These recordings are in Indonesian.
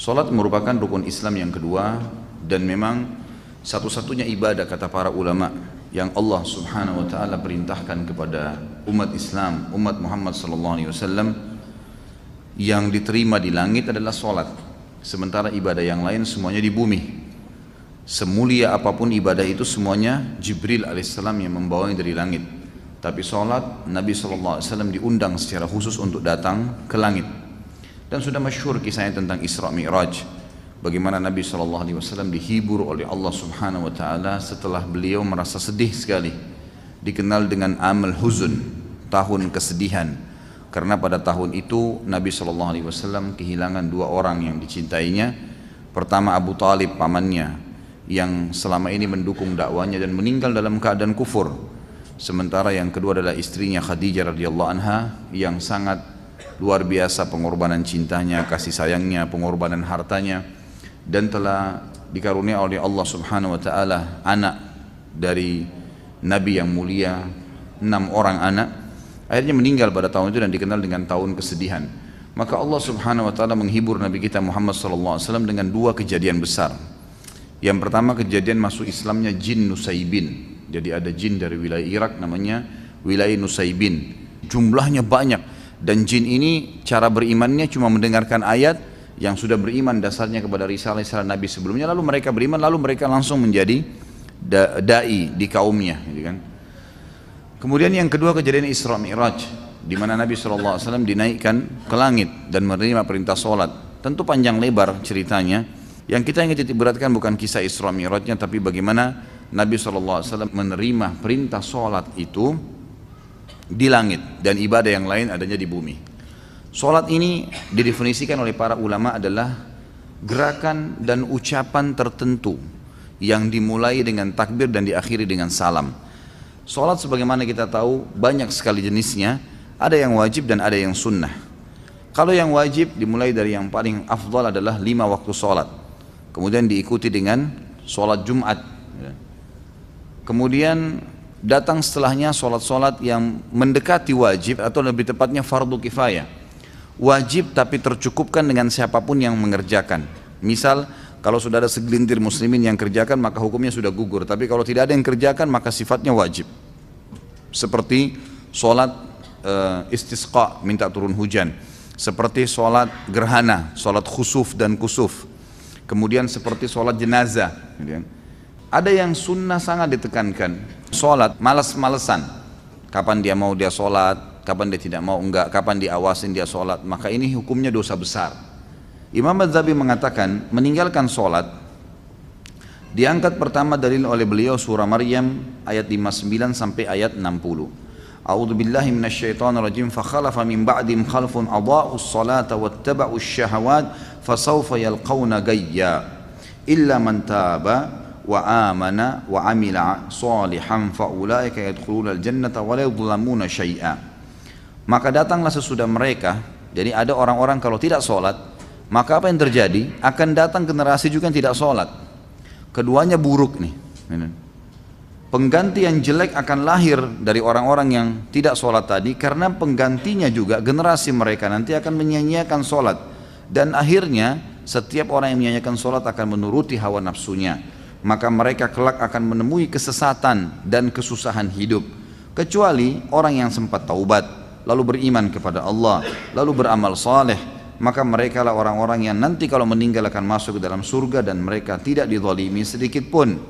Salat merupakan rukun Islam yang kedua dan memang satu-satunya ibadah kata para ulama yang Allah Subhanahu wa taala perintahkan kepada umat Islam, umat Muhammad sallallahu alaihi wasallam yang diterima di langit adalah salat. Sementara ibadah yang lain semuanya di bumi. Semulia apa pun ibadah itu semuanya Jibril alaihissalam yang membawanya dari langit. Tapi salat Nabi sallallahu alaihi wasallam diundang secara khusus untuk datang ke langit. Dan sudah masyhur kisahnya tentang Isra Mi'raj. Bagaimana Nabi SAW dihibur oleh Allah Subhanahu Wa Taala setelah beliau merasa sedih sekali. Dikenal dengan amal huzun, tahun kesedihan. Karena pada tahun itu Nabi SAW kehilangan dua orang yang dicintainya. Pertama Abu Talib pamannya yang selama ini mendukung dakwanya dan meninggal dalam keadaan kufur. Sementara yang kedua adalah istrinya Khadijah radhiyallahu anha yang sangat luar biasa pengorbanan cintanya, kasih sayangnya, pengorbanan hartanya dan telah dikarunia oleh Allah Subhanahu wa taala anak dari nabi yang mulia, enam orang anak. Akhirnya meninggal pada tahun itu dan dikenal dengan tahun kesedihan. Maka Allah Subhanahu wa taala menghibur Nabi kita Muhammad sallallahu alaihi wasallam dengan dua kejadian besar. Yang pertama kejadian masuk Islamnya jin Nusaibin. Jadi ada jin dari wilayah Irak namanya wilayah Nusaibin. Jumlahnya banyak dan jin ini cara berimannya cuma mendengarkan ayat yang sudah beriman dasarnya kepada risalah risalah Nabi sebelumnya lalu mereka beriman lalu mereka langsung menjadi dai di kaumnya gitu kan. Kemudian yang kedua kejadian Isra Mi'raj di mana Nabi SAW dinaikkan ke langit dan menerima perintah sholat. Tentu panjang lebar ceritanya. Yang kita ingin titik beratkan bukan kisah Isra Mi'rajnya tapi bagaimana Nabi SAW menerima perintah sholat itu di langit dan ibadah yang lain adanya di bumi. Solat ini didefinisikan oleh para ulama adalah gerakan dan ucapan tertentu yang dimulai dengan takbir dan diakhiri dengan salam. Solat sebagaimana kita tahu banyak sekali jenisnya, ada yang wajib dan ada yang sunnah. Kalau yang wajib dimulai dari yang paling afdal adalah lima waktu solat. Kemudian diikuti dengan solat Jumat. Kemudian datang setelahnya solat-solat yang mendekati wajib atau lebih tepatnya fardu kifayah. Wajib tapi tercukupkan dengan siapa pun yang mengerjakan. Misal kalau sudah ada segelintir muslimin yang kerjakan maka hukumnya sudah gugur. Tapi kalau tidak ada yang kerjakan maka sifatnya wajib. Seperti solat uh, istisqa minta turun hujan. Seperti solat gerhana, solat khusuf dan kusuf. Kemudian seperti solat jenazah. Ada yang sunnah sangat ditekankan. Sholat, malas-malesan. Kapan dia mau dia sholat, kapan dia tidak mau enggak, kapan diawasin dia sholat. Maka ini hukumnya dosa besar. Imam Madzabi mengatakan meninggalkan sholat diangkat pertama dalil oleh beliau surah Maryam ayat 59 sampai ayat 60. A'udzu billahi minasyaitonir rajim fa khalafa min ba'dim khalfun adaa'us salata wattaba'us syahawat fasawfa yalqawna gayya illa man taba wa amana wa amila salihan fa ulaika yadkhuluna al-jannata wa la yudlamuna syai'a. Maka datanglah sesudah mereka, jadi ada orang-orang kalau tidak sholat, maka apa yang terjadi? Akan datang generasi juga yang tidak sholat. Keduanya buruk nih. Pengganti yang jelek akan lahir dari orang-orang yang tidak sholat tadi karena penggantinya juga generasi mereka nanti akan menyanyiakan sholat dan akhirnya setiap orang yang menyanyiakan sholat akan menuruti hawa nafsunya maka mereka kelak akan menemui kesesatan dan kesusahan hidup kecuali orang yang sempat taubat lalu beriman kepada Allah lalu beramal saleh maka mereka lah orang-orang yang nanti kalau meninggal akan masuk ke dalam surga dan mereka tidak dizalimi sedikit pun.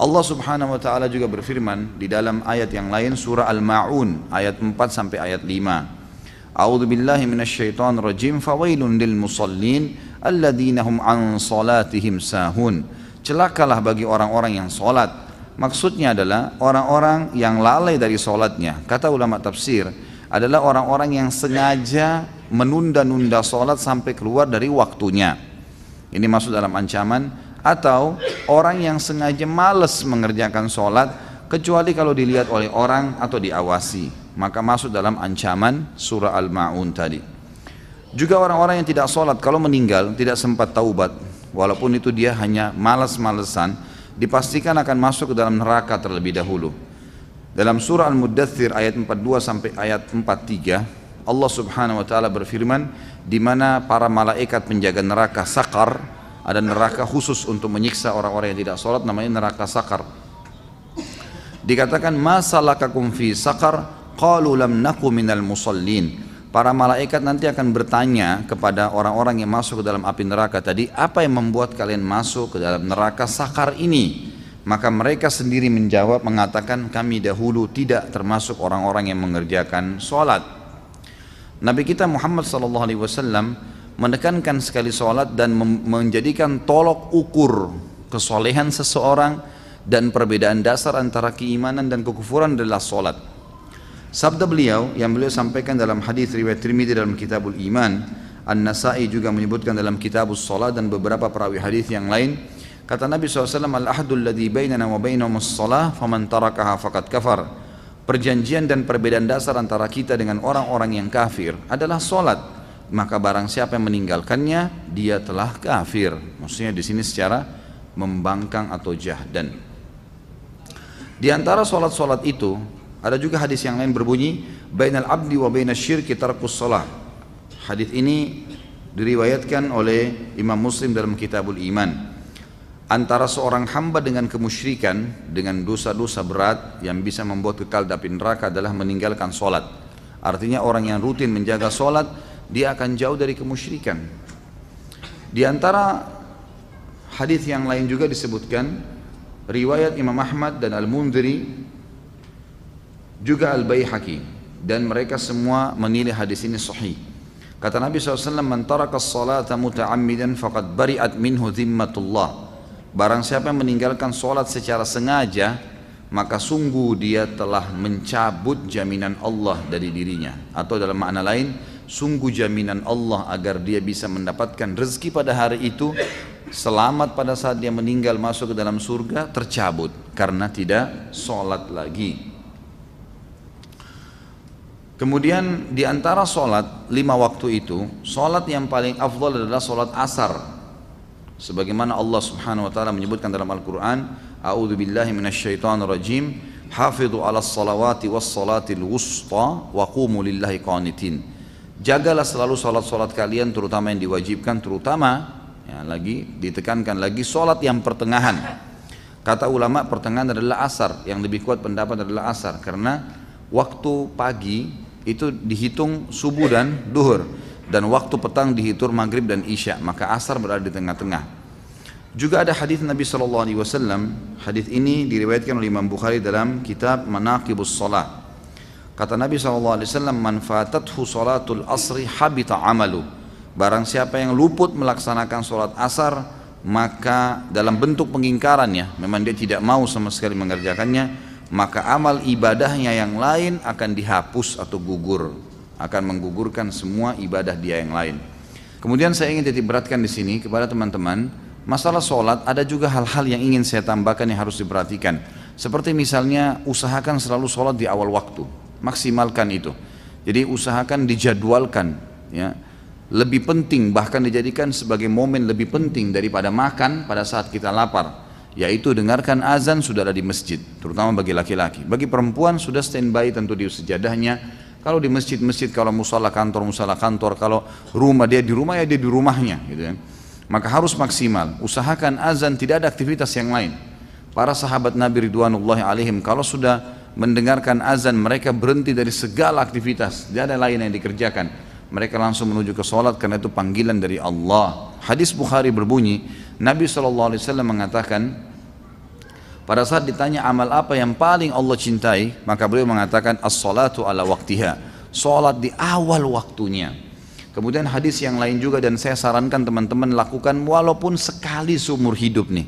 Allah Subhanahu wa taala juga berfirman di dalam ayat yang lain surah Al-Maun ayat 4 sampai ayat 5 A'udzu billahi minasyaitonir rajim fawailun lil musallin alladzina hum an salatihim sahun celakalah bagi orang-orang yang sholat maksudnya adalah orang-orang yang lalai dari sholatnya kata ulama tafsir adalah orang-orang yang sengaja menunda-nunda sholat sampai keluar dari waktunya. Ini masuk dalam ancaman. Atau orang yang sengaja males mengerjakan sholat kecuali kalau dilihat oleh orang atau diawasi. Maka masuk dalam ancaman surah Al-Ma'un tadi. Juga orang-orang yang tidak sholat kalau meninggal tidak sempat taubat walaupun itu dia hanya malas-malesan dipastikan akan masuk ke dalam neraka terlebih dahulu. Dalam surah Al-Muddathir ayat 42 sampai ayat 43 Allah Subhanahu wa taala berfirman di mana para malaikat penjaga neraka sakar ada neraka khusus untuk menyiksa orang-orang yang tidak sholat namanya neraka sakar dikatakan masalakakum fi sakar qalu lam naku minal musallin para malaikat nanti akan bertanya kepada orang-orang yang masuk ke dalam api neraka tadi apa yang membuat kalian masuk ke dalam neraka sakar ini maka mereka sendiri menjawab mengatakan kami dahulu tidak termasuk orang-orang yang mengerjakan sholat Nabi kita Muhammad SAW menekankan sekali sholat dan menjadikan tolok ukur kesolehan seseorang dan perbedaan dasar antara keimanan dan kekufuran adalah sholat. Sabda beliau yang beliau sampaikan dalam hadis riwayat Tirmidzi dalam Kitabul Iman, An-Nasai juga menyebutkan dalam Kitabus Salat dan beberapa perawi hadis yang lain. Kata Nabi SAW, Al-ahdul ladhi bainana wa bainahum as-salah, faman tarakaha faqad kafar. Perjanjian dan perbedaan dasar antara kita dengan orang-orang yang kafir adalah solat maka barang siapa yang meninggalkannya dia telah kafir. Maksudnya di sini secara membangkang atau jahdan. Di antara solat-solat itu ada juga hadis yang lain berbunyi bainal abdi wa bainal syirki tarkus hadis ini diriwayatkan oleh Imam Muslim dalam Kitabul Iman. Antara seorang hamba dengan kemusyrikan dengan dosa-dosa berat yang bisa membuat kekal dapi neraka adalah meninggalkan solat. Artinya orang yang rutin menjaga solat dia akan jauh dari kemusyrikan. Di antara hadis yang lain juga disebutkan riwayat Imam Ahmad dan Al-Mundhiri juga Al-Baihaqi. Dan mereka semua menilai hadis ini sahih. Kata Nabi SAW man taraka as-salata muta'ammidan faqad bari'at minhu zimmatullah. Barang siapa yang meninggalkan sholat secara sengaja maka sungguh dia telah mencabut jaminan Allah dari dirinya. Atau dalam makna lain sungguh jaminan Allah agar dia bisa mendapatkan rezeki pada hari itu selamat pada saat dia meninggal masuk ke dalam surga tercabut. Karena tidak sholat lagi kemudian di antara sholat lima waktu itu sholat yang paling afdal adalah sholat asar. Sebagaimana Allah Subhanahu wa taala menyebutkan dalam Al-Qur'an a'udzu billahi minasyaitonir rajim hafidhu 'alas salawati was salatil wusta wa qumu lillahi qanitin. Jagalah selalu salat-salat kalian terutama yang diwajibkan terutama ya, lagi ditekankan lagi salat yang pertengahan. Kata ulama pertengahan adalah asar. Yang lebih kuat pendapat adalah asar. Karena waktu pagi itu dihitung subuh dan duhur. Dan waktu petang dihitung maghrib dan isya. Maka asar berada di tengah-tengah. Juga ada hadis Nabi Shallallahu Alaihi Wasallam. Hadis ini diriwayatkan oleh Imam Bukhari dalam kitab Manaqibus Salat kata Nabi Shallallahu Alaihi Wasallam manfaatathu salatul asri habita amalu. Barang siapa yang luput melaksanakan sholat asar maka dalam bentuk pengingkarannya memang dia tidak mau sama sekali mengerjakannya maka amal ibadahnya yang lain akan dihapus atau gugur akan menggugurkan semua ibadah dia yang lain. Kemudian saya ingin titik beratkan di sini kepada teman-teman, masalah sholat ada juga hal-hal yang ingin saya tambahkan yang harus diperhatikan. Seperti misalnya usahakan selalu sholat di awal waktu, maksimalkan itu. Jadi usahakan dijadwalkan, ya. Lebih penting bahkan dijadikan sebagai momen lebih penting daripada makan pada saat kita lapar yaitu dengarkan azan sudah ada di masjid terutama bagi laki-laki bagi perempuan sudah standby tentu di sejadahnya kalau di masjid-masjid, kalau musala kantor, musala kantor, kalau rumah dia di rumah ya dia di rumahnya, gitu kan. Maka harus maksimal. Usahakan azan tidak ada aktivitas yang lain. Para sahabat Nabi Ridwanullah alaihim kalau sudah mendengarkan azan mereka berhenti dari segala aktivitas, tidak ada lain yang dikerjakan. Mereka langsung menuju ke sholat karena itu panggilan dari Allah. Hadis Bukhari berbunyi, Nabi SAW mengatakan, pada saat ditanya amal apa yang paling Allah cintai, maka beliau mengatakan as-salatu ala waktiha. Salat di awal waktunya. Kemudian hadis yang lain juga dan saya sarankan teman-teman lakukan walaupun sekali seumur hidup nih.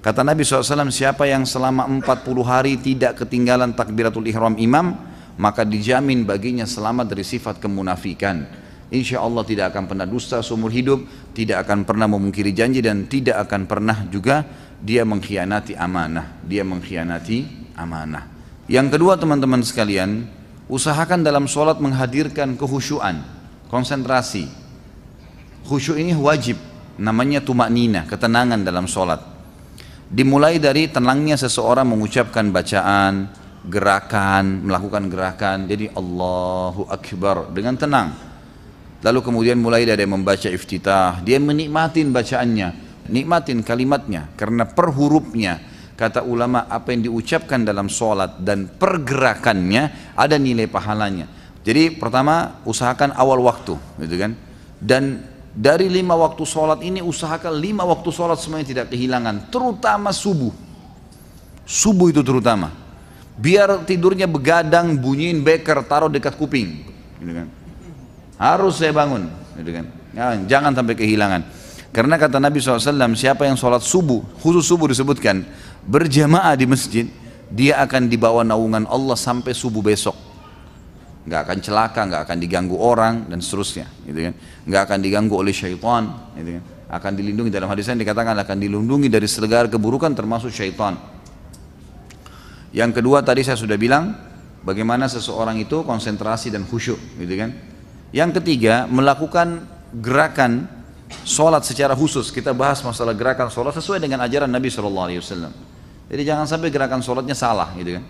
Kata Nabi SAW, siapa yang selama 40 hari tidak ketinggalan takbiratul ihram imam, maka dijamin baginya selamat dari sifat kemunafikan. Insya Allah tidak akan pernah dusta seumur hidup, tidak akan pernah memungkiri janji dan tidak akan pernah juga dia mengkhianati amanah, dia mengkhianati amanah. Yang kedua teman-teman sekalian, usahakan dalam sholat menghadirkan kehusyuan, konsentrasi. Khusyuk ini wajib, namanya tumak nina, ketenangan dalam sholat. Dimulai dari tenangnya seseorang mengucapkan bacaan, gerakan, melakukan gerakan. Jadi Allahu Akbar dengan tenang. Lalu kemudian mulai dari membaca iftitah, dia menikmatin bacaannya, nikmatin kalimatnya karena per hurufnya kata ulama apa yang diucapkan dalam sholat dan pergerakannya ada nilai pahalanya. Jadi pertama usahakan awal waktu, gitu kan? Dan dari lima waktu sholat ini usahakan lima waktu sholat semuanya tidak kehilangan, terutama subuh. Subuh itu terutama. Biar tidurnya begadang, bunyiin beker, taruh dekat kuping. Gitu kan. Harus saya bangun. Gitu kan. Jangan, jangan sampai kehilangan. Karena kata Nabi SAW, siapa yang sholat subuh, khusus subuh disebutkan, berjamaah di masjid, dia akan dibawa naungan Allah sampai subuh besok nggak akan celaka, nggak akan diganggu orang dan seterusnya, gitu kan? Nggak akan diganggu oleh syaitan, gitu kan? Akan dilindungi dalam hadis yang dikatakan akan dilindungi dari segala keburukan termasuk syaitan. Yang kedua tadi saya sudah bilang bagaimana seseorang itu konsentrasi dan khusyuk, gitu kan? Yang ketiga melakukan gerakan sholat secara khusus. Kita bahas masalah gerakan sholat sesuai dengan ajaran Nabi Wasallam. Jadi jangan sampai gerakan sholatnya salah, gitu kan?